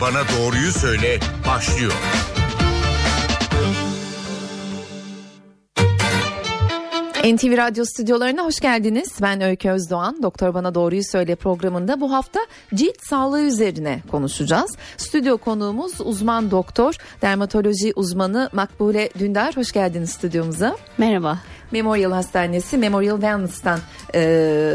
Bana Doğruyu Söyle başlıyor. NTV Radyo stüdyolarına hoş geldiniz. Ben Öykü Özdoğan. Doktor Bana Doğruyu Söyle programında bu hafta cilt sağlığı üzerine konuşacağız. Stüdyo konuğumuz uzman doktor, dermatoloji uzmanı Makbule Dündar. Hoş geldiniz stüdyomuza. Merhaba. Memorial Hastanesi Memorial Wellness'tan e,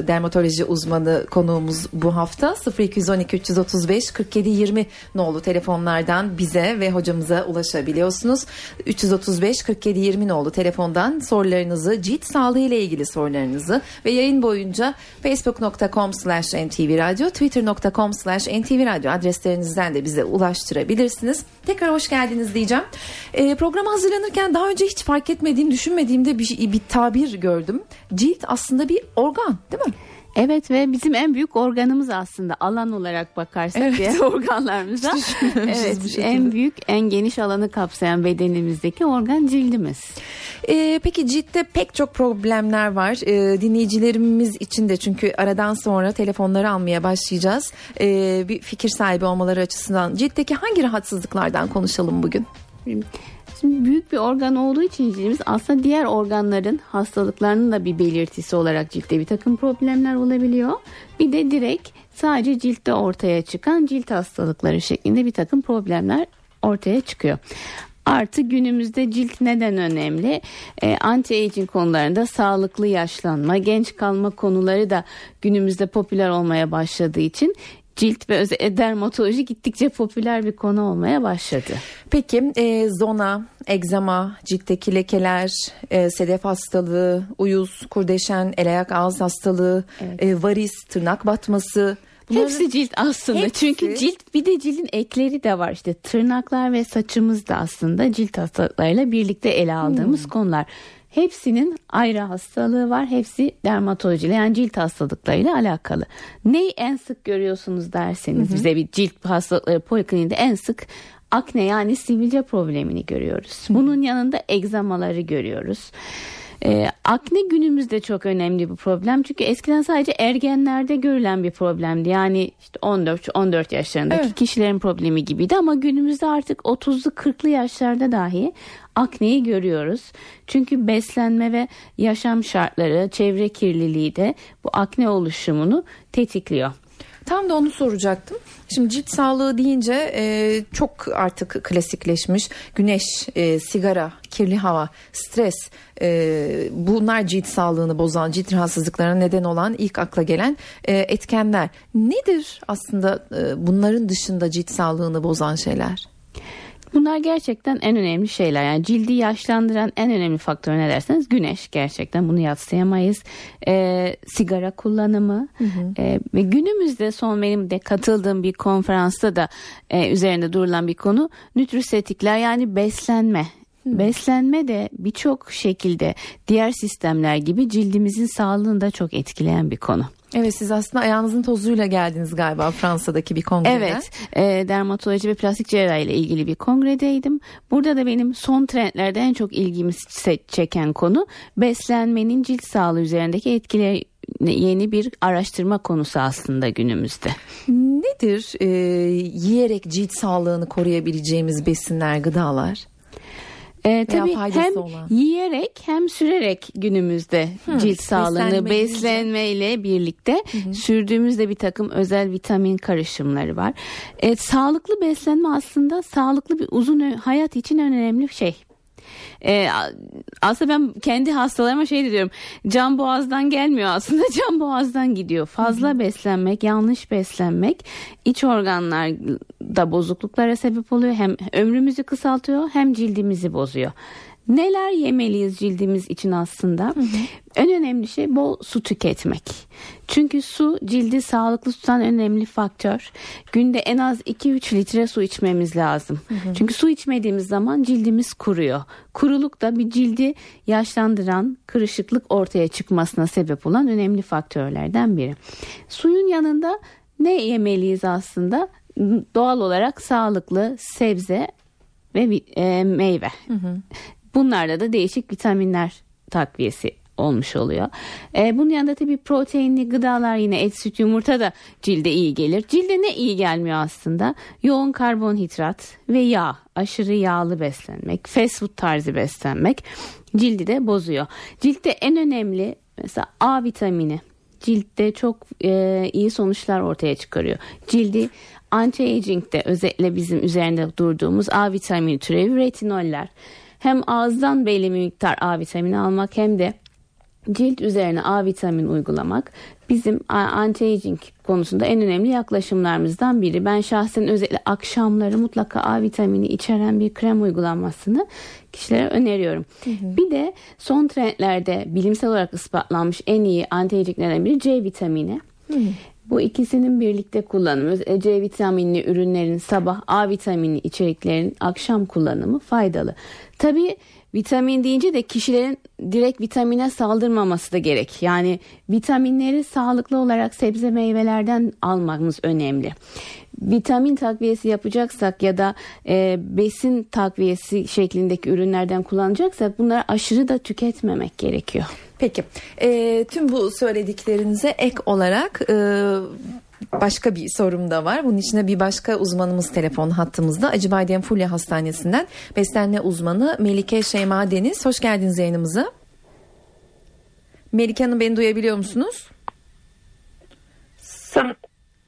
dermatoloji uzmanı konuğumuz bu hafta 0212 335 47 20 nolu telefonlardan bize ve hocamıza ulaşabiliyorsunuz. 335 47 20 nolu telefondan sorularınızı cilt sağlığı ile ilgili sorularınızı ve yayın boyunca facebook.com slash ntvradio twitter.com slash ntvradio adreslerinizden de bize ulaştırabilirsiniz. Tekrar hoş geldiniz diyeceğim. E, programa hazırlanırken daha önce hiç fark etmediğim düşünmediğimde bir, bir tabir gördüm. Cilt aslında bir organ değil mi? Evet ve bizim en büyük organımız aslında alan olarak bakarsak evet. diğer organlarımıza. evet, en büyük en geniş alanı kapsayan bedenimizdeki organ cildimiz. Ee, peki ciltte pek çok problemler var. Ee, dinleyicilerimiz için de çünkü aradan sonra telefonları almaya başlayacağız. Ee, bir fikir sahibi olmaları açısından ciltteki hangi rahatsızlıklardan konuşalım bugün? Şimdi büyük bir organ olduğu için cildimiz aslında diğer organların hastalıklarının da bir belirtisi olarak ciltte bir takım problemler olabiliyor. Bir de direkt sadece ciltte ortaya çıkan cilt hastalıkları şeklinde bir takım problemler ortaya çıkıyor. Artı günümüzde cilt neden önemli? E, anti-aging konularında sağlıklı yaşlanma, genç kalma konuları da günümüzde popüler olmaya başladığı için cilt ve özellikle dermatoloji gittikçe popüler bir konu olmaya başladı. Peki e, zona, egzama, ciltteki lekeler, e, sedef hastalığı, uyuz, kurdeşen, el ayak ağız hastalığı, evet. e, varis, tırnak batması... Bunların... Hepsi cilt aslında. Hepsi. Çünkü cilt bir de cildin ekleri de var. İşte tırnaklar ve saçımız da aslında cilt hastalıklarıyla birlikte ele aldığımız hmm. konular. Hepsinin ayrı hastalığı var. Hepsi dermatolojiyle yani cilt hastalıklarıyla alakalı. Neyi en sık görüyorsunuz derseniz hı hı. bize bir cilt hastalıkları polikliniğinde en sık akne yani sivilce problemini görüyoruz. Bunun yanında egzamaları görüyoruz. Ee, akne günümüzde çok önemli bir problem. Çünkü eskiden sadece ergenlerde görülen bir problemdi. Yani işte 14 14 yaşlarındaki evet. kişilerin problemi gibiydi ama günümüzde artık 30'lu 40'lı yaşlarda dahi akneyi görüyoruz. Çünkü beslenme ve yaşam şartları, çevre kirliliği de bu akne oluşumunu tetikliyor. Tam da onu soracaktım. Şimdi cilt sağlığı deyince e, çok artık klasikleşmiş. Güneş, e, sigara, kirli hava, stres e, bunlar cilt sağlığını bozan, cilt rahatsızlıklarına neden olan ilk akla gelen e, etkenler. Nedir aslında e, bunların dışında cilt sağlığını bozan şeyler? Bunlar gerçekten en önemli şeyler. Yani cildi yaşlandıran en önemli faktör ne derseniz güneş gerçekten bunu yatsıyamayız. E, sigara kullanımı hı hı. E, ve günümüzde son benim de katıldığım bir konferansta da e, üzerinde durulan bir konu nütrisetikler yani beslenme. Hı. Beslenme de birçok şekilde diğer sistemler gibi cildimizin sağlığını da çok etkileyen bir konu. Evet siz aslında ayağınızın tozuyla geldiniz galiba Fransa'daki bir kongrede. Evet e, dermatoloji ve plastik cerrahi ile ilgili bir kongredeydim. Burada da benim son trendlerde en çok ilgimi çeken konu beslenmenin cilt sağlığı üzerindeki etkileri yeni bir araştırma konusu aslında günümüzde. Nedir e, yiyerek cilt sağlığını koruyabileceğimiz besinler, gıdalar? E, tabii hem olan. yiyerek hem sürerek günümüzde Hı, cilt sağlığını beslenmeyle birlikte Hı. sürdüğümüzde bir takım özel vitamin karışımları var. E, sağlıklı beslenme aslında sağlıklı bir uzun hayat için önemli bir şey. E, aslında ben kendi hastalarıma şey diyorum. Can boğazdan gelmiyor aslında can boğazdan gidiyor. Fazla Hı-hı. beslenmek, yanlış beslenmek iç organlarda bozukluklara sebep oluyor. Hem ömrümüzü kısaltıyor hem cildimizi bozuyor. Neler yemeliyiz cildimiz için aslında? Hı hı. En önemli şey bol su tüketmek. Çünkü su cildi sağlıklı tutan önemli faktör. Günde en az 2-3 litre su içmemiz lazım. Hı hı. Çünkü su içmediğimiz zaman cildimiz kuruyor. Kuruluk da bir cildi yaşlandıran, kırışıklık ortaya çıkmasına sebep olan önemli faktörlerden biri. Suyun yanında ne yemeliyiz aslında? Doğal olarak sağlıklı sebze ve e, meyve. Hı hı. Bunlarda da değişik vitaminler takviyesi olmuş oluyor. E, bunun yanında tabii proteinli gıdalar yine et, süt, yumurta da cilde iyi gelir. Cilde ne iyi gelmiyor aslında? Yoğun karbonhidrat ve yağ, aşırı yağlı beslenmek, fast food tarzı beslenmek cildi de bozuyor. Ciltte en önemli mesela A vitamini ciltte çok e, iyi sonuçlar ortaya çıkarıyor. Cildi anti-aging'de özellikle bizim üzerinde durduğumuz A vitamini türevi retinoller. Hem ağızdan belli bir miktar A vitamini almak hem de cilt üzerine A vitamin uygulamak bizim anti-aging konusunda en önemli yaklaşımlarımızdan biri. Ben şahsen özellikle akşamları mutlaka A vitamini içeren bir krem uygulanmasını kişilere öneriyorum. Hı hı. Bir de son trendlerde bilimsel olarak ispatlanmış en iyi anti-aginglerden biri C vitamini. Hı hı. Bu ikisinin birlikte kullanımı, C vitaminli ürünlerin sabah, A vitamini içeriklerin akşam kullanımı faydalı. Tabii vitamin deyince de kişilerin direkt vitamine saldırmaması da gerek. Yani vitaminleri sağlıklı olarak sebze meyvelerden almamız önemli. Vitamin takviyesi yapacaksak ya da e, besin takviyesi şeklindeki ürünlerden kullanacaksak bunları aşırı da tüketmemek gerekiyor. Peki e, tüm bu söylediklerinize ek olarak e, başka bir sorum da var. Bunun içine bir başka uzmanımız telefon hattımızda. Acıbadem Fulya Hastanesi'nden beslenme uzmanı Melike Şeyma Deniz. Hoş geldiniz yayınımıza. Melike Hanım beni duyabiliyor musunuz?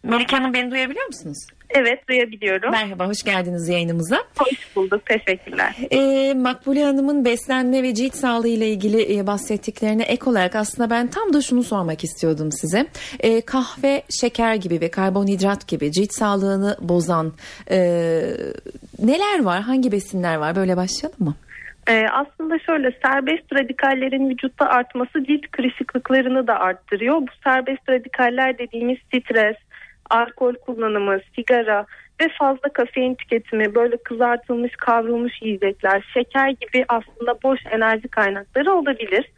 Melike Hanım beni duyabiliyor musunuz? Evet duyabiliyorum. Merhaba hoş geldiniz yayınımıza. Hoş bulduk teşekkürler. Ee, Makbule Hanım'ın beslenme ve cilt sağlığı ile ilgili e, bahsettiklerine ek olarak aslında ben tam da şunu sormak istiyordum size. Ee, kahve, şeker gibi ve karbonhidrat gibi cilt sağlığını bozan e, neler var? Hangi besinler var? Böyle başlayalım mı? Ee, aslında şöyle serbest radikallerin vücutta artması cilt kırışıklıklarını da arttırıyor. Bu serbest radikaller dediğimiz stres, alkol kullanımı, sigara ve fazla kafein tüketimi, böyle kızartılmış, kavrulmuş yiyecekler, şeker gibi aslında boş enerji kaynakları olabilir.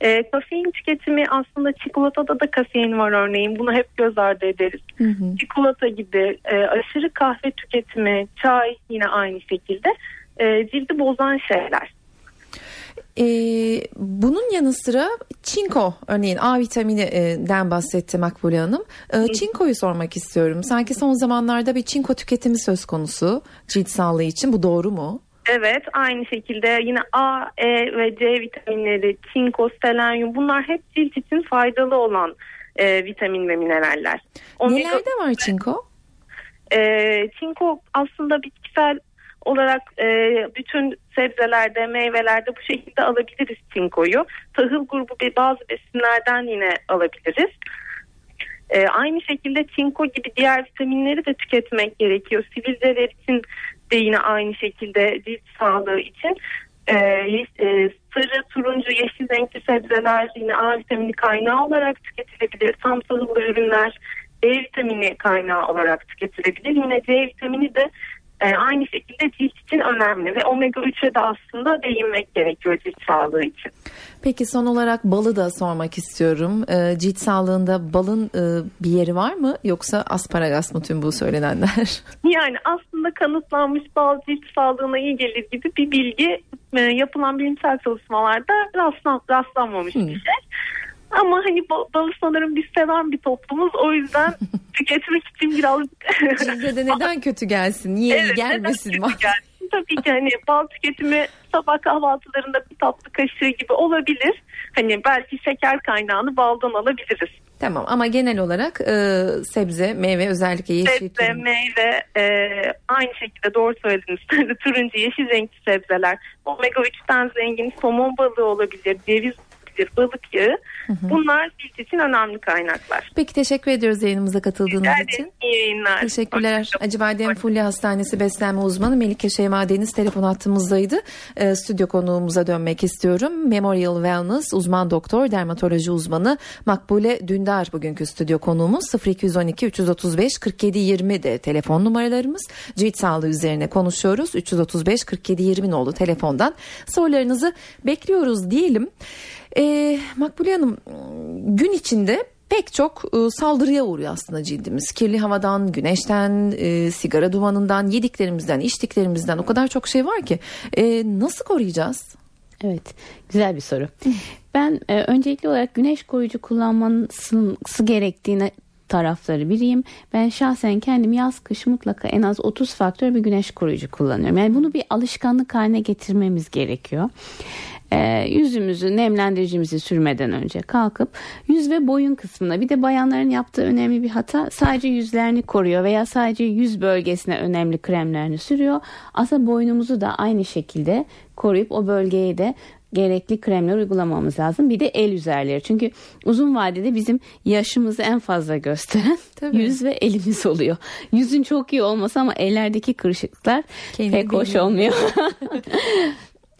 E, kafein tüketimi aslında çikolatada da kafein var örneğin. Bunu hep göz ardı ederiz. Hı hı. Çikolata gibi e, aşırı kahve tüketimi, çay yine aynı şekilde e, cildi bozan şeyler. E, bunun yanı sıra çinko örneğin A vitamininden bahsetti Makbule Hanım. E, çinkoyu sormak istiyorum. Sanki son zamanlarda bir çinko tüketimi söz konusu cilt sağlığı için. Bu doğru mu? Evet aynı şekilde yine A, E ve C vitaminleri, çinko, selenyum bunlar hep cilt için faydalı olan e, vitamin ve mineraller. Omega... Nelerde var çinko? E, çinko aslında bitkisel olarak e, bütün sebzelerde, meyvelerde bu şekilde alabiliriz çinkoyu. Tahıl grubu bir bazı besinlerden yine alabiliriz. E, aynı şekilde çinko gibi diğer vitaminleri de tüketmek gerekiyor. Sivilceler için de yine aynı şekilde cilt sağlığı için. E, e, sarı, turuncu, yeşil renkli sebzeler yine A vitamini kaynağı olarak tüketilebilir. Tam tahıllı ürünler D vitamini kaynağı olarak tüketilebilir. Yine C vitamini de e, aynı şekilde cilt için önemli ve omega 3'e de aslında değinmek gerekiyor cilt sağlığı için. Peki son olarak balı da sormak istiyorum. E, cilt sağlığında balın e, bir yeri var mı yoksa asparagas mı tüm bu söylenenler? Yani aslında kanıtlanmış bal cilt sağlığına iyi gelir gibi bir bilgi e, yapılan bilimsel çalışmalarda rastlan, rastlanmamış hmm. bir şey. Ama hani balı sanırım biz seven bir toplumuz. O yüzden tüketmek için biraz... Cilde de neden kötü gelsin? Niye evet, gelmesin? Neden gelsin? Tabii ki hani bal tüketimi sabah kahvaltılarında bir tatlı kaşığı gibi olabilir. Hani belki şeker kaynağını baldan alabiliriz. Tamam ama genel olarak e, sebze, meyve özellikle yeşil. Sebze, turuncu. meyve e, aynı şekilde doğru söylediniz. turuncu, yeşil renkli sebzeler. Omega 3'ten zengin somon balığı olabilir, ceviz olabilir, balık yağı. Hı hı. Bunlar cilt için önemli kaynaklar. Peki teşekkür ediyoruz yayınımıza katıldığınız Rica için. İyi yayınlar. Teşekkürler. Acıbadem Fulya Hastanesi Beslenme Uzmanı Melike Şeyma Deniz telefon hattımızdaydı. E, stüdyo konuğumuza dönmek istiyorum. Memorial Wellness uzman doktor, dermatoloji uzmanı Makbule Dündar bugünkü stüdyo konuğumuz. 0212 335 47 20 de telefon numaralarımız. Cilt sağlığı üzerine konuşuyoruz. 335 47 20 oldu telefondan. Sorularınızı bekliyoruz diyelim. E, Makbule Hanım gün içinde pek çok e, saldırıya uğruyor aslında cildimiz. Kirli havadan, güneşten, e, sigara dumanından, yediklerimizden, içtiklerimizden o kadar çok şey var ki. E, nasıl koruyacağız? Evet, güzel bir soru. Ben e, öncelikli olarak güneş koruyucu kullanması gerektiğine tarafları biriyim. Ben şahsen kendim yaz kış mutlaka en az 30 faktör bir güneş koruyucu kullanıyorum. Yani bunu bir alışkanlık haline getirmemiz gerekiyor. E, yüzümüzü nemlendiricimizi sürmeden önce kalkıp yüz ve boyun kısmına bir de bayanların yaptığı önemli bir hata sadece yüzlerini koruyor veya sadece yüz bölgesine önemli kremlerini sürüyor. Aslında boynumuzu da aynı şekilde koruyup o bölgeye de gerekli kremler uygulamamız lazım. Bir de el üzerleri. Çünkü uzun vadede bizim yaşımızı en fazla gösteren Tabii. yüz ve elimiz oluyor. Yüzün çok iyi olması ama ellerdeki kırışıklıklar Kendini pek hoş olmuyor.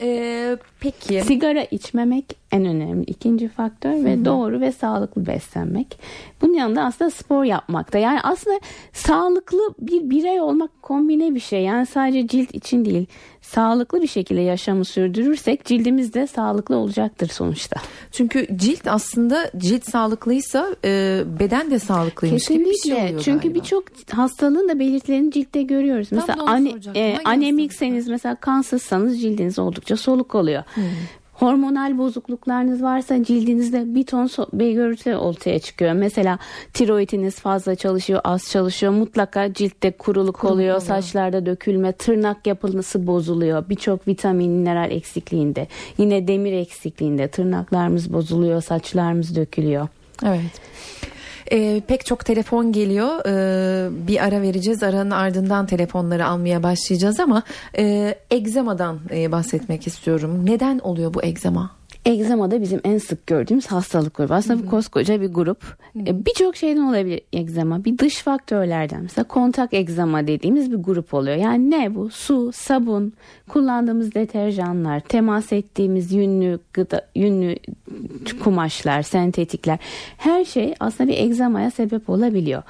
Ee, peki. Sigara içmemek en önemli ikinci faktör ve Hı-hı. doğru ve sağlıklı beslenmek. Bunun yanında aslında spor yapmak da. Yani aslında sağlıklı bir birey olmak kombine bir şey. Yani sadece cilt için değil sağlıklı bir şekilde yaşamı sürdürürsek cildimiz de sağlıklı olacaktır sonuçta. Çünkü cilt aslında cilt sağlıklıysa e, beden de sağlıklıymış Kesinlikle. gibi bir şey oluyor Çünkü birçok hastalığın da belirtilerini ciltte görüyoruz. Tam mesela ane, e, anemikseniz mesela kansızsanız cildiniz oldukça soluk oluyor. Hmm hormonal bozukluklarınız varsa cildinizde bir ton so- ortaya çıkıyor. Mesela tiroidiniz fazla çalışıyor, az çalışıyor. Mutlaka ciltte kuruluk, kuruluk oluyor, oluyor, saçlarda dökülme, tırnak yapısı bozuluyor. Birçok vitamin, mineral eksikliğinde. Yine demir eksikliğinde tırnaklarımız bozuluyor, saçlarımız dökülüyor. Evet. E, pek çok telefon geliyor. E, bir ara vereceğiz. Aranın ardından telefonları almaya başlayacağız ama e, egzamadan e, bahsetmek istiyorum. Neden oluyor bu egzama? Egzama da bizim en sık gördüğümüz hastalık grubu. Aslında bu koskoca bir grup. E, birçok şeyden olabilir egzama. Bir dış faktörlerden. Mesela kontak egzama dediğimiz bir grup oluyor. Yani ne bu? Su, sabun, kullandığımız deterjanlar, temas ettiğimiz yünlü gıda, yünlü kumaşlar, sentetikler. Her şey aslında bir egzamaya sebep olabiliyor.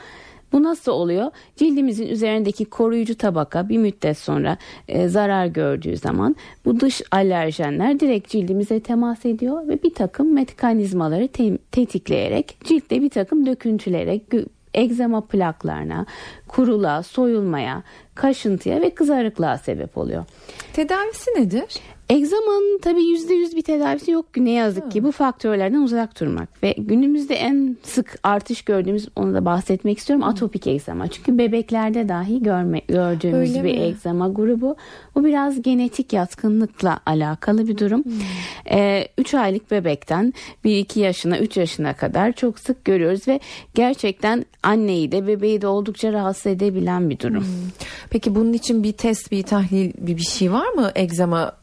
Bu nasıl oluyor? Cildimizin üzerindeki koruyucu tabaka bir müddet sonra e, zarar gördüğü zaman bu dış alerjenler direkt cildimize temas ediyor ve bir takım mekanizmaları te- tetikleyerek ciltte bir takım döküntülere, egzama plaklarına, kuruluğa, soyulmaya, kaşıntıya ve kızarıklığa sebep oluyor. Tedavisi nedir? Egzamanın tabii yüzde yüz bir tedavisi yok ne yazık ki. Bu faktörlerden uzak durmak. Ve günümüzde en sık artış gördüğümüz onu da bahsetmek istiyorum. Atopik egzama. Çünkü bebeklerde dahi görme, gördüğümüz Öyle bir mi? egzama grubu. Bu biraz genetik yatkınlıkla alakalı bir durum. Hmm. Ee, 3 aylık bebekten 1-2 yaşına 3 yaşına kadar çok sık görüyoruz. Ve gerçekten anneyi de bebeği de oldukça rahatsız edebilen bir durum. Hmm. Peki bunun için bir test, bir tahlil, bir, bir şey var mı egzama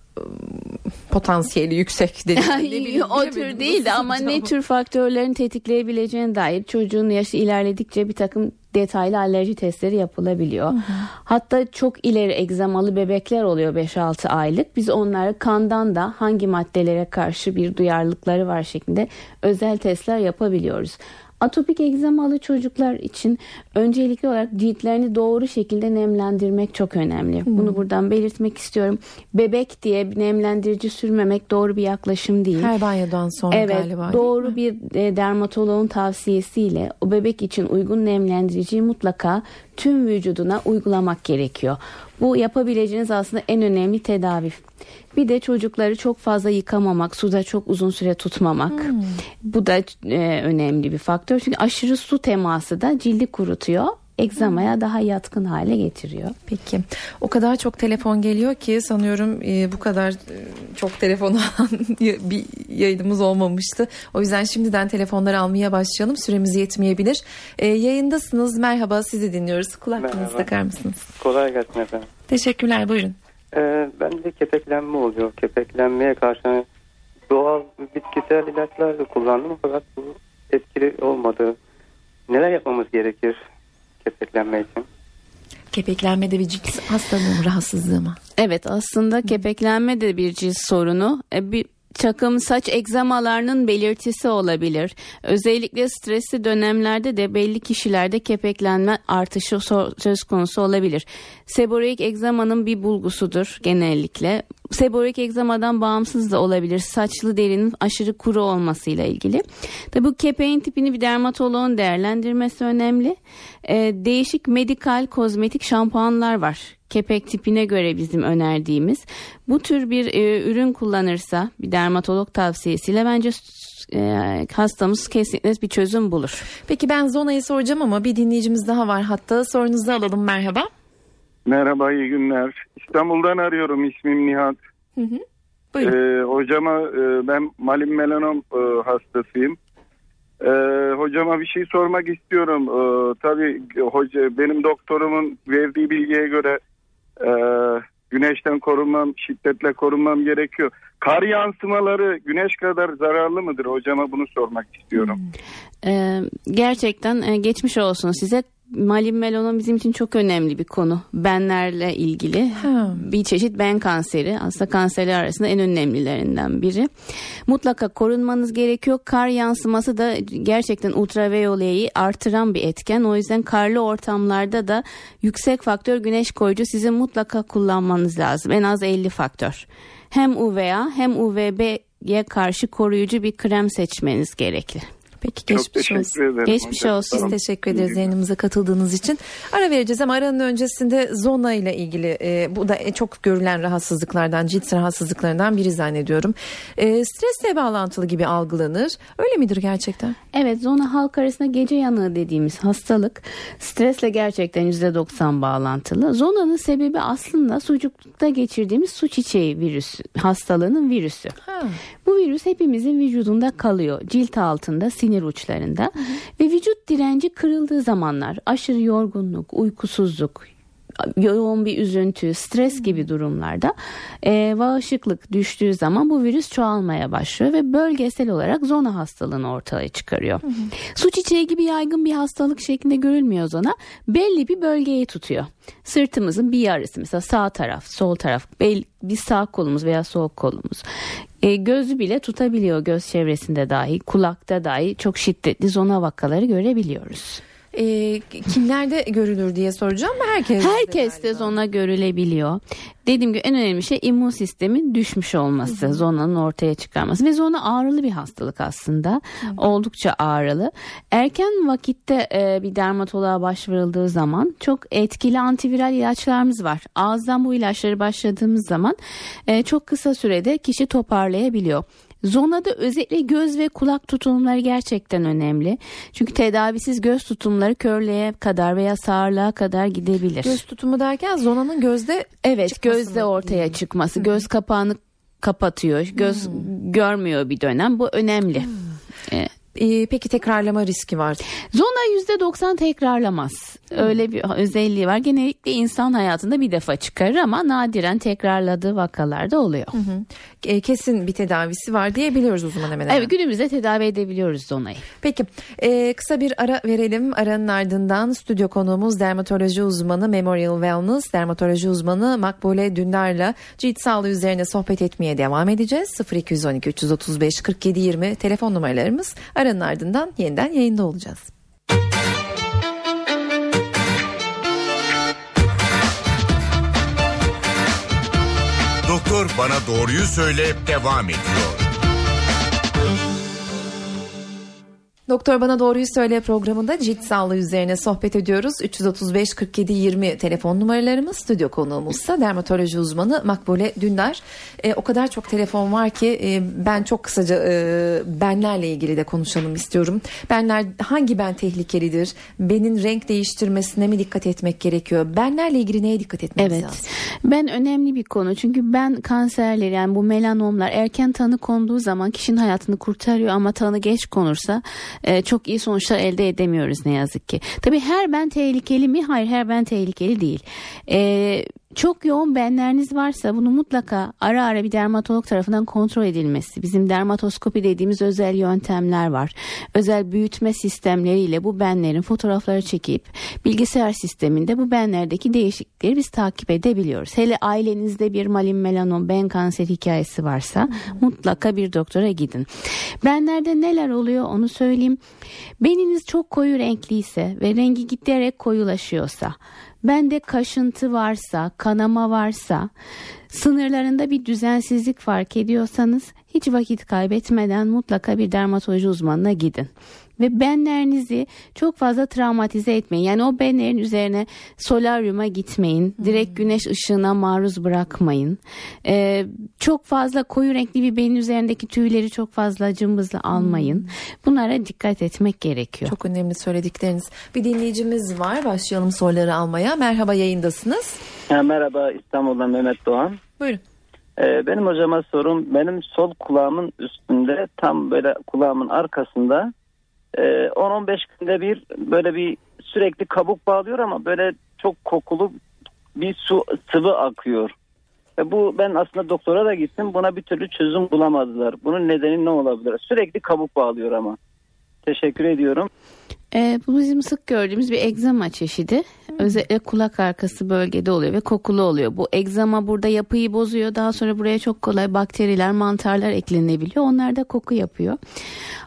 potansiyeli yüksek dedi. o tür değildi ama ne tür faktörlerin tetikleyebileceğine dair çocuğun yaşı ilerledikçe bir takım detaylı alerji testleri yapılabiliyor. Hı hı. Hatta çok ileri egzamalı bebekler oluyor 5-6 aylık. Biz onları kandan da hangi maddelere karşı bir duyarlılıkları var şeklinde özel testler yapabiliyoruz. Atopik egzamalı çocuklar için öncelikli olarak ciltlerini doğru şekilde nemlendirmek çok önemli. Hmm. Bunu buradan belirtmek istiyorum. Bebek diye bir nemlendirici sürmemek doğru bir yaklaşım değil. Her banyodan sonra evet, galiba. Doğru bir e, dermatoloğun tavsiyesiyle o bebek için uygun nemlendiriciyi mutlaka tüm vücuduna uygulamak gerekiyor. Bu yapabileceğiniz aslında en önemli tedavi. Bir de çocukları çok fazla yıkamamak, suda çok uzun süre tutmamak. Hmm. Bu da e, önemli bir faktör. Çünkü aşırı su teması da cildi kurutuyor egzamaya daha yatkın hale getiriyor. Peki. O kadar çok telefon geliyor ki sanıyorum e, bu kadar e, çok telefon bir yayınımız olmamıştı. O yüzden şimdiden telefonları almaya başlayalım. Süremiz yetmeyebilir. E, yayındasınız. Merhaba sizi dinliyoruz. Kulaklığınızı takar mısınız? Kolay gelsin efendim. Teşekkürler. Buyurun. Ee, ben de kepeklenme oluyor. Kepeklenmeye karşı doğal bitkisel ilaçlar da kullandım fakat bu etkili olmadı. Neler yapmamız gerekir kepeklenme için? Kepeklenme de bir cilt hastalığı mı, rahatsızlığı mı? Evet aslında kepeklenme de bir cilt sorunu. E, bir takım saç egzamalarının belirtisi olabilir. Özellikle stresli dönemlerde de belli kişilerde kepeklenme artışı söz konusu olabilir. Seboreik egzamanın bir bulgusudur genellikle. Seborik egzamadan bağımsız da olabilir. Saçlı derinin aşırı kuru olmasıyla ilgili. Tabi bu kepeğin tipini bir dermatoloğun değerlendirmesi önemli. Ee, değişik medikal kozmetik şampuanlar var. Kepek tipine göre bizim önerdiğimiz. Bu tür bir e, ürün kullanırsa bir dermatolog tavsiyesiyle bence e, hastamız kesinlikle bir çözüm bulur. Peki ben Zona'yı soracağım ama bir dinleyicimiz daha var hatta sorunuzu alalım merhaba. Merhaba iyi günler. İstanbul'dan arıyorum ismim Nihat. Hı hı. Ee, hocama e, ben malin melanom e, hastasıyım. E, hocama bir şey sormak istiyorum. E, tabii hoca benim doktorumun verdiği bilgiye göre e, güneşten korunmam, şiddetle korunmam gerekiyor. Kar yansımaları güneş kadar zararlı mıdır? Hocama bunu sormak istiyorum. Ee, gerçekten e, geçmiş olsun size. Malin melanom bizim için çok önemli bir konu. Benlerle ilgili ha. bir çeşit ben kanseri. Aslında kanserler arasında en önemlilerinden biri. Mutlaka korunmanız gerekiyor. Kar yansıması da gerçekten ultraviyoleyi artıran bir etken. O yüzden karlı ortamlarda da yüksek faktör güneş koruyucu sizin mutlaka kullanmanız lazım. En az 50 faktör. Hem UVA hem UVB'ye karşı koruyucu bir krem seçmeniz gerekli. Peki geçmiş Çok olsun. ederim. Geçmiş olsun. Biz teşekkür ederiz yayınımıza katıldığınız için. Ara vereceğiz ama aranın öncesinde zona ile ilgili e, bu da çok görülen rahatsızlıklardan, cilt rahatsızlıklarından biri zannediyorum. E, stresle bağlantılı gibi algılanır. Öyle midir gerçekten? Evet zona halk arasında gece yanığı dediğimiz hastalık stresle gerçekten %90 bağlantılı. Zonanın sebebi aslında sucukta geçirdiğimiz su çiçeği virüsü, hastalığının virüsü. Ha. Bu virüs hepimizin vücudunda kalıyor. Cilt altında, sinir uçlarında. Hı hı. Ve vücut direnci kırıldığı zamanlar aşırı yorgunluk, uykusuzluk, yoğun bir üzüntü, stres gibi durumlarda e, bağışıklık düştüğü zaman bu virüs çoğalmaya başlıyor ve bölgesel olarak zona hastalığını ortaya çıkarıyor. Hı hı. Su çiçeği gibi yaygın bir hastalık şeklinde görülmüyor zona. Belli bir bölgeyi tutuyor. Sırtımızın bir yarısı mesela sağ taraf, sol taraf, bel, bir sağ kolumuz veya sol kolumuz. E, gözü bile tutabiliyor göz çevresinde dahi, kulakta dahi çok şiddetli zona vakaları görebiliyoruz e, kimlerde görülür diye soracağım mı herkes? Herkes de zona görülebiliyor. Dediğim gibi en önemli şey immün sistemin düşmüş olması, Hı-hı. zonanın ortaya çıkarması ve zona ağrılı bir hastalık aslında. Hı-hı. Oldukça ağrılı. Erken vakitte e, bir dermatoloğa başvurulduğu zaman çok etkili antiviral ilaçlarımız var. Ağızdan bu ilaçları başladığımız zaman e, çok kısa sürede kişi toparlayabiliyor. Zonada özellikle göz ve kulak tutulumları gerçekten önemli. Çünkü tedavisiz göz tutumları körlüğe kadar veya sağırlığa kadar gidebilir. Göz tutumu derken zonanın gözde Evet gözde ortaya çıkması. Göz kapağını kapatıyor. Göz hmm. görmüyor bir dönem. Bu önemli. Hmm. Ee, ee, peki tekrarlama riski var. Zona yüzde doksan tekrarlamaz. Öyle bir özelliği var. Genellikle insan hayatında bir defa çıkarır ama nadiren tekrarladığı vakalarda oluyor. Hı hı. E, kesin bir tedavisi var diyebiliyoruz o zaman hemen hemen. Evet günümüzde tedavi edebiliyoruz zonayı. Peki e, kısa bir ara verelim. Aranın ardından stüdyo konuğumuz dermatoloji uzmanı Memorial Wellness dermatoloji uzmanı Makbule Dündar'la cilt sağlığı üzerine sohbet etmeye devam edeceğiz. 0212 335 47 20 telefon numaralarımız. Aranın ardından yeniden yayında olacağız. Doktor Bana Doğruyu Söyle devam ediyor. Doktor Bana Doğruyu Söyle programında cilt sağlığı üzerine sohbet ediyoruz. 335 47 20 telefon numaralarımız. Stüdyo konuğumuzsa dermatoloji uzmanı Makbule Dündar. E, o kadar çok telefon var ki e, ben çok kısaca e, benlerle ilgili de konuşalım istiyorum. Benler hangi ben tehlikelidir? Benin renk değiştirmesine mi dikkat etmek gerekiyor? Benlerle ilgili neye dikkat etmemiz evet. lazım? Ben önemli bir konu. Çünkü ben kanserleri yani bu melanomlar erken tanı konduğu zaman kişinin hayatını kurtarıyor ama tanı geç konursa e, çok iyi sonuçlar elde edemiyoruz ne yazık ki. Tabii her ben tehlikeli mi? Hayır her ben tehlikeli değil. E, çok yoğun benleriniz varsa bunu mutlaka ara ara bir dermatolog tarafından kontrol edilmesi. Bizim dermatoskopi dediğimiz özel yöntemler var. Özel büyütme sistemleriyle bu benlerin fotoğrafları çekip bilgisayar sisteminde bu benlerdeki değişiklikleri biz takip edebiliyoruz. Hele ailenizde bir malin melanom ben kanser hikayesi varsa mutlaka bir doktora gidin. Benlerde neler oluyor onu söyleyeyim. Beniniz çok koyu renkliyse ve rengi giderek koyulaşıyorsa bende kaşıntı varsa, kanama varsa Sınırlarında bir düzensizlik fark ediyorsanız hiç vakit kaybetmeden mutlaka bir dermatoloji uzmanına gidin ve benlerinizi çok fazla travmatize etmeyin. Yani o benlerin üzerine solaryuma gitmeyin. Direkt güneş ışığına maruz bırakmayın. Ee, çok fazla koyu renkli bir benin üzerindeki tüyleri çok fazla cımbızla almayın. Bunlara dikkat etmek gerekiyor. Çok önemli söyledikleriniz. Bir dinleyicimiz var. Başlayalım soruları almaya. Merhaba yayındasınız. Ha, merhaba İstanbul'dan Mehmet Doğan. Buyurun. Ee, benim hocama sorum benim sol kulağımın üstünde tam böyle kulağımın arkasında 10-15 ee, günde bir böyle bir sürekli kabuk bağlıyor ama böyle çok kokulu bir su sıvı akıyor. Ve bu ben aslında doktora da gittim buna bir türlü çözüm bulamadılar. Bunun nedeni ne olabilir? Sürekli kabuk bağlıyor ama. Teşekkür ediyorum. E, bu bizim sık gördüğümüz bir egzama çeşidi. Özellikle kulak arkası bölgede oluyor ve kokulu oluyor. Bu egzama burada yapıyı bozuyor. Daha sonra buraya çok kolay bakteriler, mantarlar eklenebiliyor. Onlar da koku yapıyor.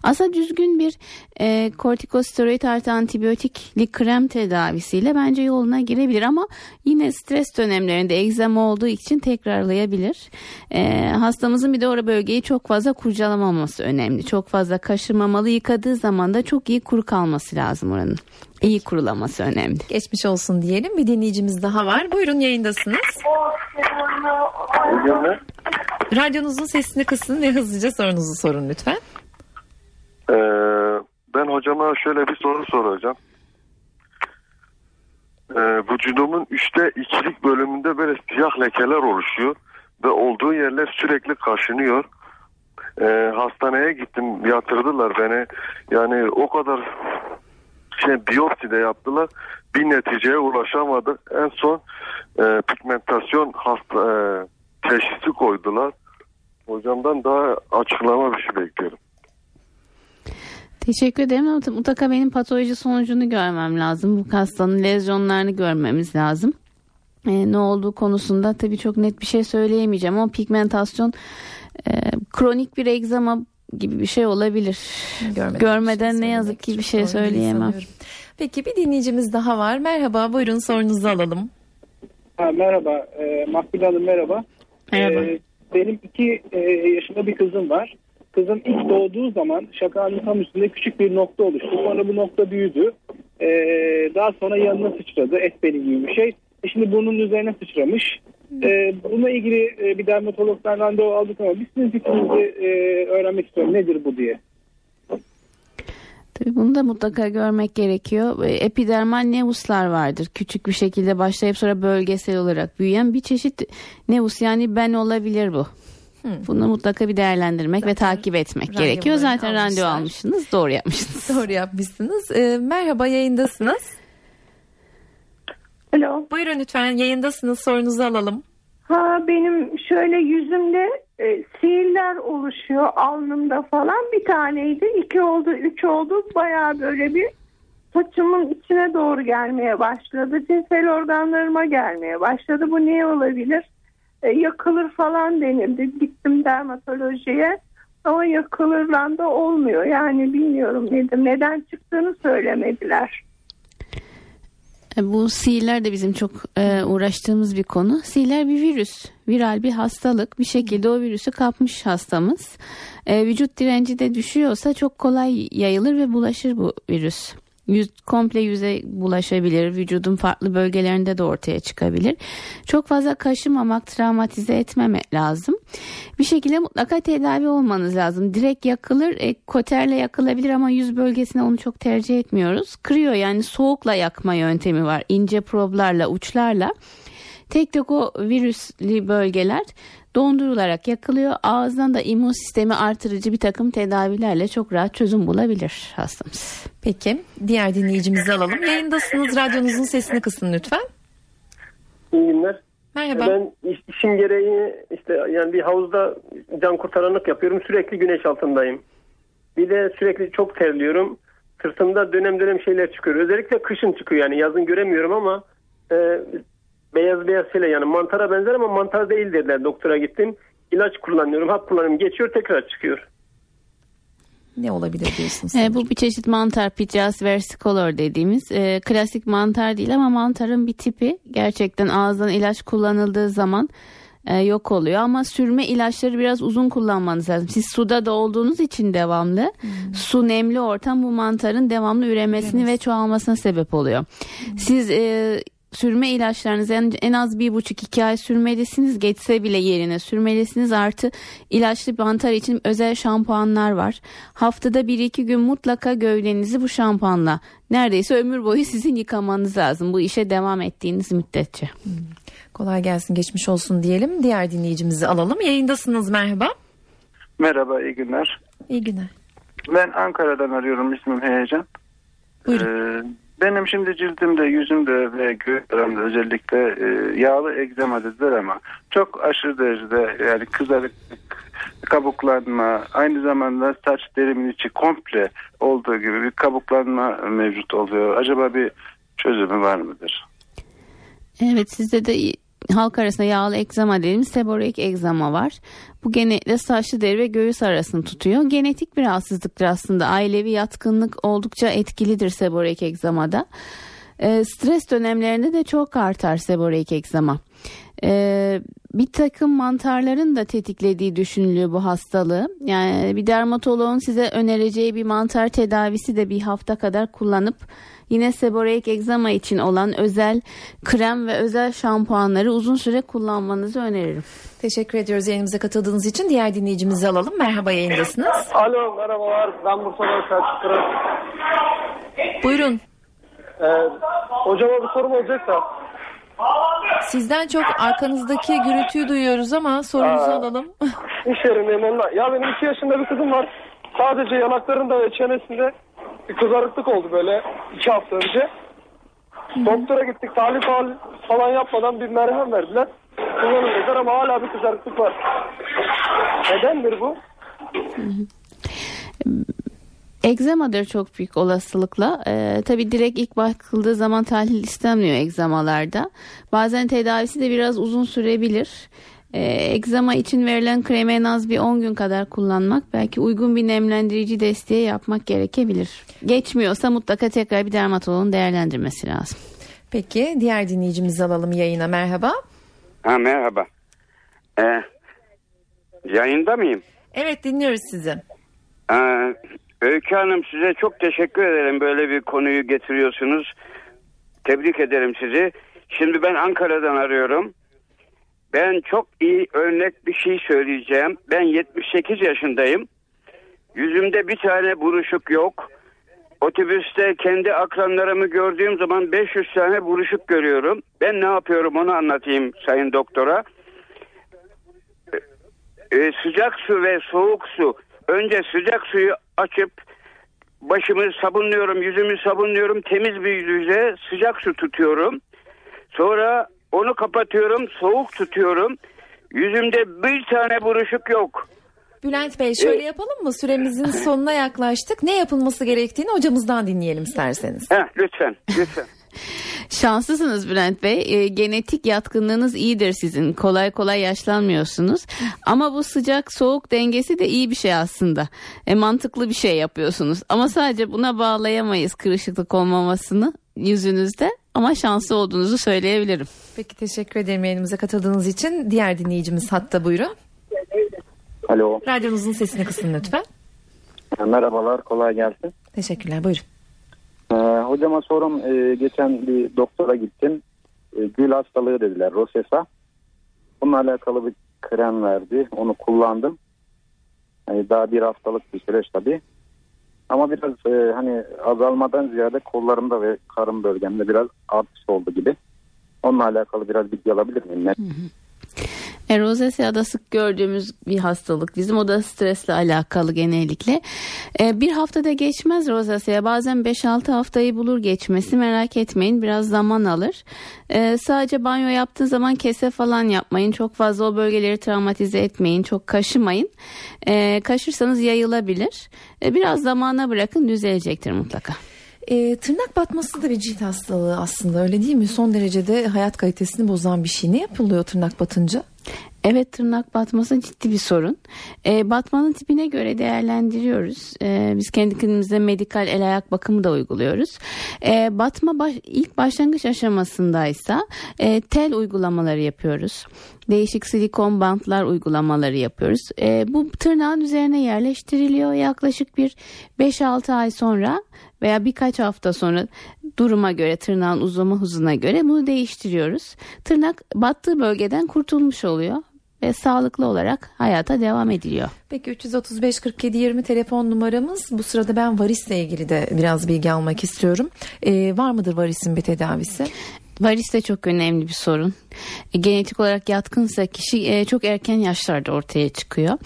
Aslında düzgün bir e, kortikosteroid artı antibiyotikli krem tedavisiyle bence yoluna girebilir ama yine stres dönemlerinde egzama olduğu için tekrarlayabilir. E, hastamızın bir de orada bölgeyi çok fazla kurcalamaması önemli. Çok fazla kaşımamalı yıkadığı zaman da çok iyi kuru kalması lazım oranın. İyi kurulaması önemli. Geçmiş olsun diyelim. Bir dinleyicimiz daha var. Buyurun yayındasınız. Radyonuzun sesini kısın ve hızlıca sorunuzu sorun lütfen. Ee, ben hocama şöyle bir soru soracağım. Ee, vücudumun üçte ikilik bölümünde böyle siyah lekeler oluşuyor ve olduğu yerler sürekli kaşınıyor. Ee, hastaneye gittim yatırdılar beni. Yani o kadar şey biyopsi de yaptılar. Bir neticeye ulaşamadı. En son e, pigmentasyon hasta e, teşhisi koydular. Hocamdan daha açıklama bir şey bekliyorum. Teşekkür ederim ama mutlaka benim patoloji sonucunu görmem lazım. Bu hastanın lezyonlarını görmemiz lazım. Ee, ne olduğu konusunda tabii çok net bir şey söyleyemeyeceğim ama pigmentasyon e, kronik bir egzama gibi bir şey olabilir. Görmeden, Görmeden şey ne yazık ki bir şey söyleyemem. Peki bir dinleyicimiz daha var. Merhaba buyurun sorunuzu alalım. Ha, merhaba e, Makbule Hanım merhaba. Merhaba. E, benim iki e, yaşında bir kızım var. Kızım ilk doğduğu zaman şakanın tam üstünde küçük bir nokta oluştu. Sonra bu nokta büyüdü. Ee, daha sonra yanına sıçradı. Et beni gibi bir şey. E şimdi burnunun üzerine sıçramış. Ee, bununla ilgili e, bir dermatologdan randevu aldık ama biz sizin fikrinizi e, öğrenmek istiyorum. Nedir bu diye. Tabii bunu da mutlaka görmek gerekiyor. E, epidermal nevuslar vardır. Küçük bir şekilde başlayıp sonra bölgesel olarak büyüyen bir çeşit nevus yani ben olabilir bu. Hmm. Bunu mutlaka bir değerlendirmek Zaten ve takip etmek gerekiyor. Zaten almışlar. randevu almışsınız. Doğru yapmışsınız. Doğru yapmışsınız. Ee, merhaba yayındasınız. Alo. Buyurun lütfen yayındasınız. Sorunuzu alalım. Ha benim şöyle yüzümde e, sihirler oluşuyor alnımda falan bir taneydi iki oldu üç oldu baya böyle bir saçımın içine doğru gelmeye başladı cinsel organlarıma gelmeye başladı bu niye olabilir e, yakılır falan denildi. Gittim dermatolojiye ama yakılırlan da olmuyor. Yani bilmiyorum dedim. Neden çıktığını söylemediler. E, bu sihirler de bizim çok e, uğraştığımız bir konu. Sihirler bir virüs, viral bir hastalık. Bir şekilde o virüsü kapmış hastamız. E, vücut direnci de düşüyorsa çok kolay yayılır ve bulaşır bu virüs yüz, komple yüze bulaşabilir. Vücudun farklı bölgelerinde de ortaya çıkabilir. Çok fazla kaşımamak, travmatize etmemek lazım. Bir şekilde mutlaka tedavi olmanız lazım. Direkt yakılır, e, koterle yakılabilir ama yüz bölgesine onu çok tercih etmiyoruz. Kırıyor yani soğukla yakma yöntemi var. İnce problarla, uçlarla. Tek tek o virüslü bölgeler dondurularak yakılıyor. Ağızdan da immün sistemi artırıcı bir takım tedavilerle çok rahat çözüm bulabilir hastamız. Peki diğer dinleyicimizi alalım. Yayındasınız radyonuzun sesini kısın lütfen. İyi günler. Merhaba. Ben iş, işim gereği işte yani bir havuzda can kurtaranlık yapıyorum. Sürekli güneş altındayım. Bir de sürekli çok terliyorum. Sırtımda dönem dönem şeyler çıkıyor. Özellikle kışın çıkıyor yani yazın göremiyorum ama e, beyaz beyaz şeyler yani mantara benzer ama mantar değil dediler doktora gittim. İlaç kullanıyorum hap kullanıyorum geçiyor tekrar çıkıyor. Ne olabilir diyorsunuz? E, bu bir çeşit mantar Pityas versicolor dediğimiz e, klasik mantar değil ama mantarın bir tipi gerçekten ağızdan ilaç kullanıldığı zaman e, yok oluyor ama sürme ilaçları biraz uzun kullanmanız lazım. Siz suda da olduğunuz için devamlı hmm. su nemli ortam bu mantarın devamlı üremesini evet. ve çoğalmasına sebep oluyor. Hmm. Siz e, sürme ilaçlarınızı en, en az bir buçuk iki ay sürmelisiniz. Geçse bile yerine sürmelisiniz. Artı ilaçlı mantar için özel şampuanlar var. Haftada bir iki gün mutlaka gövdenizi bu şampuanla neredeyse ömür boyu sizin yıkamanız lazım. Bu işe devam ettiğiniz müddetçe. Hmm. Kolay gelsin geçmiş olsun diyelim. Diğer dinleyicimizi alalım. Yayındasınız merhaba. Merhaba iyi günler. İyi günler. Ben Ankara'dan arıyorum ismim Heyecan. Buyurun. Ee, benim şimdi cildimde, yüzümde ve göğüslerimde özellikle e, yağlı egzama dediler ama çok aşırı derecede yani kızarık, kabuklanma, aynı zamanda saç derimin içi komple olduğu gibi bir kabuklanma mevcut oluyor. Acaba bir çözümü var mıdır? Evet sizde de halk arasında yağlı egzama dediğimiz seboreik egzama var. Bu genellikle saçlı deri ve göğüs arasını tutuyor. Genetik bir rahatsızlıktır aslında. Ailevi yatkınlık oldukça etkilidir seboreik egzamada. E, stres dönemlerinde de çok artar seboreik egzama. E, bir takım mantarların da tetiklediği düşünülüyor bu hastalığı. Yani bir dermatoloğun size önereceği bir mantar tedavisi de bir hafta kadar kullanıp Yine seboreik egzama için olan özel krem ve özel şampuanları uzun süre kullanmanızı öneririm. Teşekkür ediyoruz yayınımıza katıldığınız için. Diğer dinleyicimizi alalım. Merhaba yayındasınız. Alo merhabalar. Ben Bursa'dan Selçuk Kıran. Buyurun. Ee, hocama bir sorum olacak da. Sizden çok arkanızdaki gürültüyü duyuyoruz ama sorunuzu Aa, alalım. İş yerindeyim onunla. Ya benim iki yaşında bir kızım var. Sadece yanaklarında ve çenesinde bir kızarıklık oldu böyle iki hafta önce. Doktora gittik tahlil falan yapmadan bir merhem verdiler. Kullanın dediler ama hala bir kızarıklık var. Nedendir bu? Egzamadır çok büyük olasılıkla. Ee, tabii direkt ilk bakıldığı zaman tahlil istenmiyor egzamalarda. Bazen tedavisi de biraz uzun sürebilir. E, egzama için verilen kremi en az bir 10 gün kadar kullanmak belki uygun bir nemlendirici desteği yapmak gerekebilir. Geçmiyorsa mutlaka tekrar bir dermatologun değerlendirmesi lazım. Peki diğer dinleyicimizi alalım yayına merhaba. Ha merhaba. Ee, yayında mıyım? Evet dinliyoruz sizi. Ee, Öykü Hanım size çok teşekkür ederim böyle bir konuyu getiriyorsunuz. Tebrik ederim sizi. Şimdi ben Ankara'dan arıyorum. Ben çok iyi örnek bir şey söyleyeceğim. Ben 78 yaşındayım. Yüzümde bir tane buruşuk yok. Otobüste kendi akranlarımı gördüğüm zaman 500 tane buruşuk görüyorum. Ben ne yapıyorum onu anlatayım sayın doktora. Ee, sıcak su ve soğuk su. Önce sıcak suyu açıp başımı sabunluyorum, yüzümü sabunluyorum. Temiz bir yüze sıcak su tutuyorum. Sonra onu kapatıyorum, soğuk tutuyorum. Yüzümde bir tane buruşuk yok. Bülent Bey şöyle yapalım mı? Süremizin sonuna yaklaştık. Ne yapılması gerektiğini hocamızdan dinleyelim isterseniz. Heh, lütfen, lütfen. Şanslısınız Bülent Bey. E, genetik yatkınlığınız iyidir sizin. Kolay kolay yaşlanmıyorsunuz. Ama bu sıcak soğuk dengesi de iyi bir şey aslında. E, mantıklı bir şey yapıyorsunuz. Ama sadece buna bağlayamayız kırışıklık olmamasını yüzünüzde. Ama şanslı olduğunuzu söyleyebilirim. Peki teşekkür ederim yayınımıza katıldığınız için. Diğer dinleyicimiz hatta buyurun. Alo. Radyonuzun sesini kısın lütfen. Merhabalar kolay gelsin. Teşekkürler buyurun. Ee, hocama sorum e, geçen bir doktora gittim. E, gül hastalığı dediler rosesa. Bununla alakalı bir krem verdi. Onu kullandım. Yani daha bir haftalık bir süreç tabii. Ama biraz e, hani azalmadan ziyade kollarımda ve karın bölgemde biraz artış oldu gibi. Onunla alakalı biraz bilgi alabilir miyim? Hı hı. E, Rozacea'da sık gördüğümüz bir hastalık bizim o da stresle alakalı genellikle. E, bir haftada geçmez rozasea bazen 5-6 haftayı bulur geçmesi merak etmeyin biraz zaman alır. E, sadece banyo yaptığın zaman kese falan yapmayın çok fazla o bölgeleri travmatize etmeyin çok kaşımayın. E, kaşırsanız yayılabilir. E, biraz zamana bırakın düzelecektir mutlaka. E, tırnak batması da bir cilt hastalığı aslında öyle değil mi? Son derecede hayat kalitesini bozan bir şey. Ne yapılıyor tırnak batınca? Evet tırnak batması ciddi bir sorun. E, batmanın tipine göre değerlendiriyoruz. E, biz kendi kendimize medikal el ayak bakımı da uyguluyoruz. E, batma baş, ilk başlangıç aşamasındaysa e, tel uygulamaları yapıyoruz. Değişik silikon bantlar uygulamaları yapıyoruz. E, bu tırnağın üzerine yerleştiriliyor. Yaklaşık bir 5-6 ay sonra veya birkaç hafta sonra duruma göre tırnağın uzama hızına göre bunu değiştiriyoruz. Tırnak battığı bölgeden kurtulmuş oluyor ve sağlıklı olarak hayata devam ediliyor. Peki 335 47 20 telefon numaramız. Bu sırada ben varisle ilgili de biraz bilgi almak istiyorum. Ee, var mıdır varisin bir tedavisi? Varis de çok önemli bir sorun. E, genetik olarak yatkınsa kişi e, çok erken yaşlarda ortaya çıkıyor.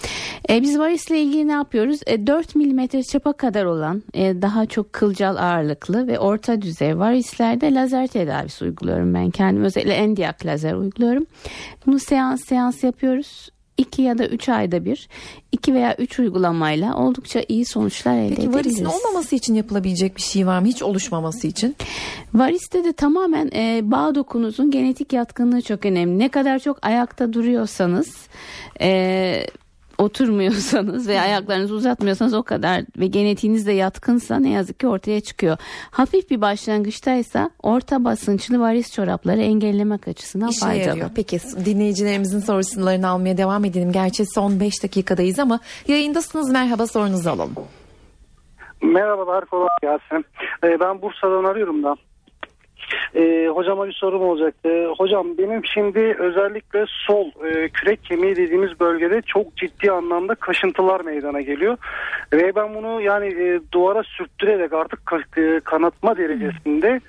E, biz varisle ilgili ne yapıyoruz? 4 milimetre çapa kadar olan daha çok kılcal ağırlıklı ve orta düzey varislerde lazer tedavisi uyguluyorum ben kendim. Özellikle endiak lazer uyguluyorum. Bunu seans seans yapıyoruz. 2 ya da 3 ayda bir 2 veya 3 uygulamayla oldukça iyi sonuçlar elde Peki, edebiliriz. Peki varisin olmaması için yapılabilecek bir şey var mı? Hiç oluşmaması için? Variste de tamamen e, bağ dokunuzun genetik yatkınlığı çok önemli. Ne kadar çok ayakta duruyorsanız e, oturmuyorsanız ve ayaklarınızı uzatmıyorsanız o kadar ve genetiğiniz de yatkınsa ne yazık ki ortaya çıkıyor. Hafif bir başlangıçtaysa orta basınçlı varis çorapları engellemek açısından İşe faydalı. Yarıyor. Peki dinleyicilerimizin sorularını almaya devam edelim. Gerçi son 5 dakikadayız ama yayındasınız. Merhaba sorunuzu alalım. Merhabalar kolay gelsin. Ee, ben Bursa'dan arıyorum da. E, hocama bir sorum olacaktı. Hocam benim şimdi özellikle sol e, kürek kemiği dediğimiz bölgede çok ciddi anlamda kaşıntılar meydana geliyor. Ve ben bunu yani e, duvara sürttürerek artık e, kanatma derecesinde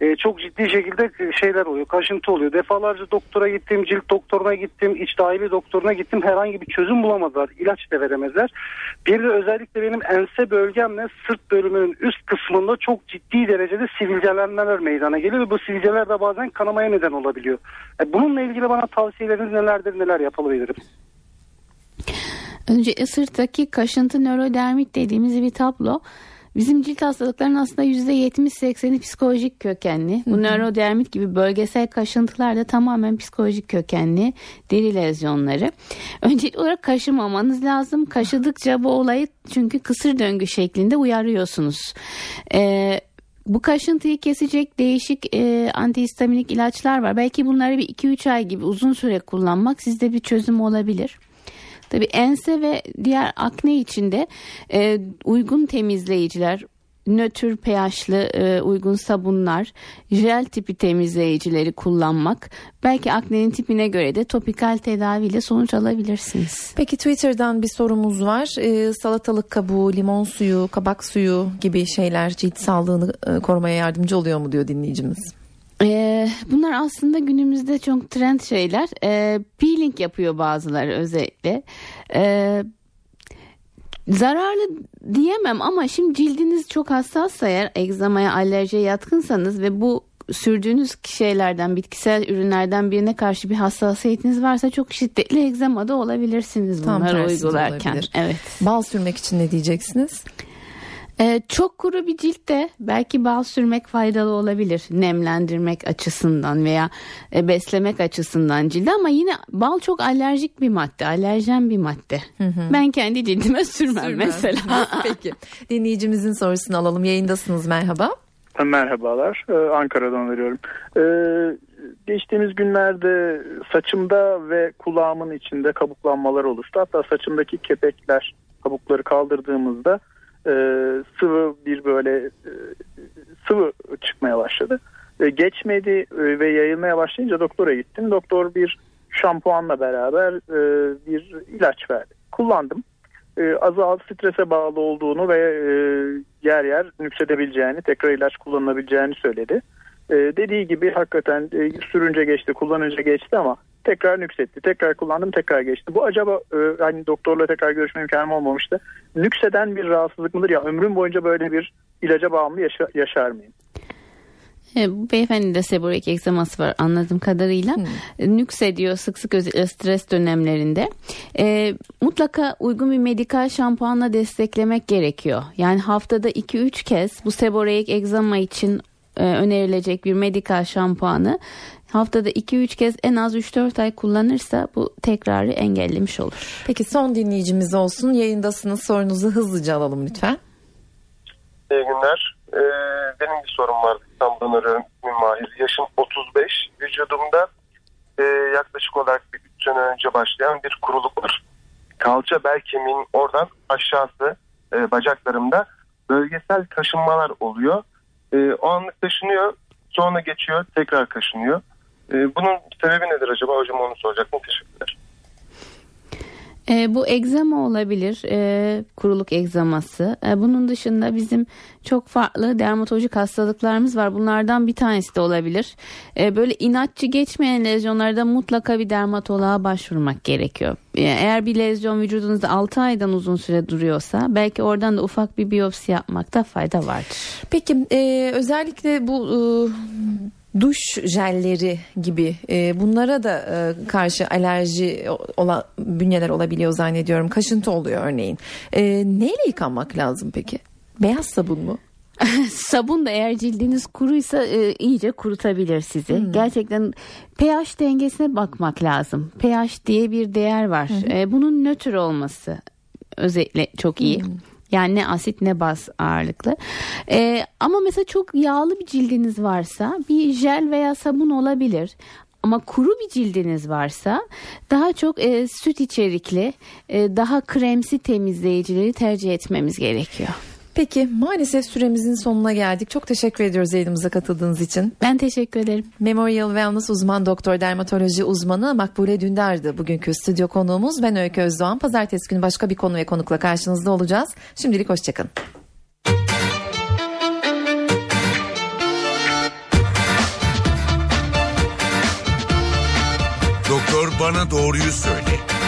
e, çok ciddi şekilde şeyler oluyor. Kaşıntı oluyor. Defalarca doktora gittim, cilt doktoruna gittim, iç dahili doktoruna gittim. Herhangi bir çözüm bulamadılar. İlaç da veremezler. Bir de özellikle benim ense bölgemle sırt bölümünün üst kısmında çok ciddi derecede sivilcelenmeler meydana geliyor ve bu sivilceler de bazen kanamaya neden olabiliyor. E, bununla ilgili bana tavsiyeleriniz nelerdir, neler yapabilirim? Önce sırttaki kaşıntı nörodermit dediğimiz bir tablo. Bizim cilt hastalıklarının aslında %70-80'i psikolojik kökenli. Bu nörodermit gibi bölgesel kaşıntılar da tamamen psikolojik kökenli deri lezyonları. Öncelikli olarak kaşımamanız lazım. Kaşıdıkça bu olayı çünkü kısır döngü şeklinde uyarıyorsunuz. Ee, bu kaşıntıyı kesecek değişik e, antihistaminik ilaçlar var. Belki bunları bir 2-3 ay gibi uzun süre kullanmak sizde bir çözüm olabilir. Tabi ense ve diğer akne içinde e, uygun temizleyiciler nötr pH'lı e, uygun sabunlar, jel tipi temizleyicileri kullanmak belki aknenin tipine göre de topikal tedaviyle sonuç alabilirsiniz. Peki Twitter'dan bir sorumuz var. E, salatalık kabuğu, limon suyu, kabak suyu gibi şeyler cilt sağlığını e, korumaya yardımcı oluyor mu diyor dinleyicimiz. Ee, bunlar aslında günümüzde çok trend şeyler. Ee, peeling yapıyor bazıları özellikle. Ee, zararlı diyemem ama şimdi cildiniz çok hassassa eğer egzamaya alerjiye yatkınsanız ve bu sürdüğünüz şeylerden bitkisel ürünlerden birine karşı bir hassasiyetiniz varsa çok şiddetli egzama da olabilirsiniz bunları uygularken. Olabilir. Evet. Bal sürmek için ne diyeceksiniz? Ee, çok kuru bir ciltte belki bal sürmek faydalı olabilir nemlendirmek açısından veya e, beslemek açısından cilde ama yine bal çok alerjik bir madde alerjen bir madde. Hı hı. ben kendi cildime sürmem, sürmem. mesela. Peki. Dinleyicimizin sorusunu alalım. Yayındasınız merhaba. Merhabalar. Ee, Ankara'dan arıyorum. Ee, geçtiğimiz günlerde saçımda ve kulağımın içinde kabuklanmalar oluştu. Hatta saçımdaki kepekler kabukları kaldırdığımızda e, sıvı bir böyle e, sıvı çıkmaya başladı. E, geçmedi e, ve yayılmaya başlayınca doktora gittim. Doktor bir şampuanla beraber e, bir ilaç verdi. Kullandım. E, azalt strese bağlı olduğunu ve e, yer yer nüksedebileceğini, tekrar ilaç kullanılabileceğini söyledi. E, dediği gibi hakikaten e, sürünce geçti, kullanınca geçti ama tekrar nüksetti. Tekrar kullandım tekrar geçti. Bu acaba e, hani doktorla tekrar görüşme imkanım olmamıştı. Nükseden bir rahatsızlık mıdır ya ömrüm boyunca böyle bir ilaca bağımlı yaşa, yaşar mıyım? E, bu beyefendi de seborik egzaması var anladığım kadarıyla. Hmm. Nüks ediyor sık sık özellikle stres dönemlerinde. E, mutlaka uygun bir medikal şampuanla desteklemek gerekiyor. Yani haftada 2-3 kez bu seborik egzama için e, önerilecek bir medikal şampuanı haftada 2-3 kez en az 3-4 ay kullanırsa bu tekrarı engellemiş olur. Peki son dinleyicimiz olsun. Yayındasınız. Sorunuzu hızlıca alalım lütfen. İyi günler. Ee, benim bir sorum vardı. İstanbul'dan arıyorum. Mahir. Yaşım 35. Vücudumda e, yaklaşık olarak bir 3 sene önce başlayan bir kuruluk var. Kalça bel kemiğinin oradan aşağısı e, bacaklarımda bölgesel kaşınmalar oluyor. E, o anlık taşınıyor. Sonra geçiyor. Tekrar kaşınıyor. E, bunun sebebi nedir acaba? Hocam onu soracaktım. Teşekkürler. E, bu egzama olabilir, e, kuruluk egzaması. E, bunun dışında bizim çok farklı dermatolojik hastalıklarımız var. Bunlardan bir tanesi de olabilir. E, böyle inatçı geçmeyen lezyonlarda mutlaka bir dermatoloğa başvurmak gerekiyor. E, eğer bir lezyon vücudunuzda 6 aydan uzun süre duruyorsa belki oradan da ufak bir biyopsi yapmakta fayda vardır. Peki e, özellikle bu... E duş jelleri gibi e, bunlara da e, karşı alerji olan bünyeler olabiliyor zannediyorum. Kaşıntı oluyor örneğin. E, neyle yıkanmak lazım peki? Beyaz sabun mu? Sabun da eğer cildiniz kuruysa e, iyice kurutabilir sizi. Hmm. Gerçekten pH dengesine bakmak lazım. pH diye bir değer var. Hmm. E, bunun nötr olması özellikle çok iyi. Hmm. Yani ne asit ne baz ağırlıklı. Ee, ama mesela çok yağlı bir cildiniz varsa bir jel veya sabun olabilir. Ama kuru bir cildiniz varsa daha çok e, süt içerikli, e, daha kremsi temizleyicileri tercih etmemiz gerekiyor. Peki maalesef süremizin sonuna geldik. Çok teşekkür ediyoruz yayınımıza katıldığınız için. Ben teşekkür ederim. Memorial Wellness uzman doktor dermatoloji uzmanı Makbule Dündar'dı bugünkü stüdyo konuğumuz. Ben Öykü Özdoğan. Pazartesi günü başka bir konu ve konukla karşınızda olacağız. Şimdilik hoşçakalın. Doktor bana doğruyu söyle.